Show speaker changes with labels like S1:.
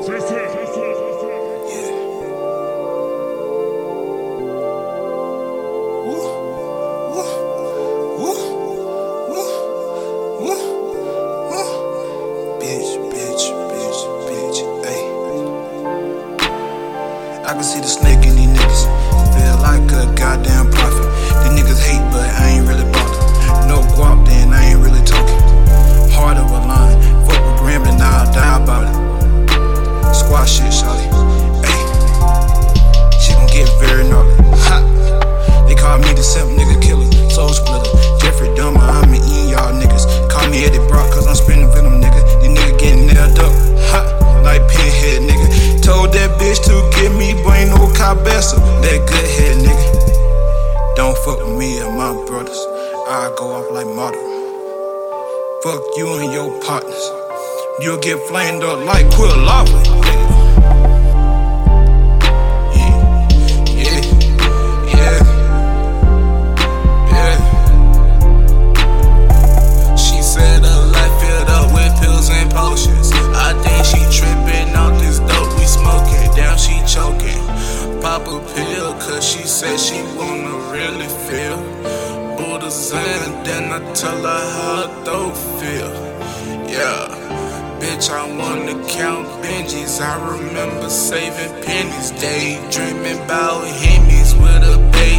S1: I can see the snake in these niggas. Feel like a goddamn prophet. These niggas hate, but bitch to give me brain, no cabeza. That good head, nigga. Don't fuck with me and my brothers. I go off like model. Fuck you and your partners. You'll get flamed up like quill lava. nigga.
S2: Pop a pill, cause she said she wanna really feel. Buddha Zen, then I tell her how her throat feel. Yeah. Bitch, I wanna count Benjis. I remember saving pennies, daydreaming about Hemis with a bass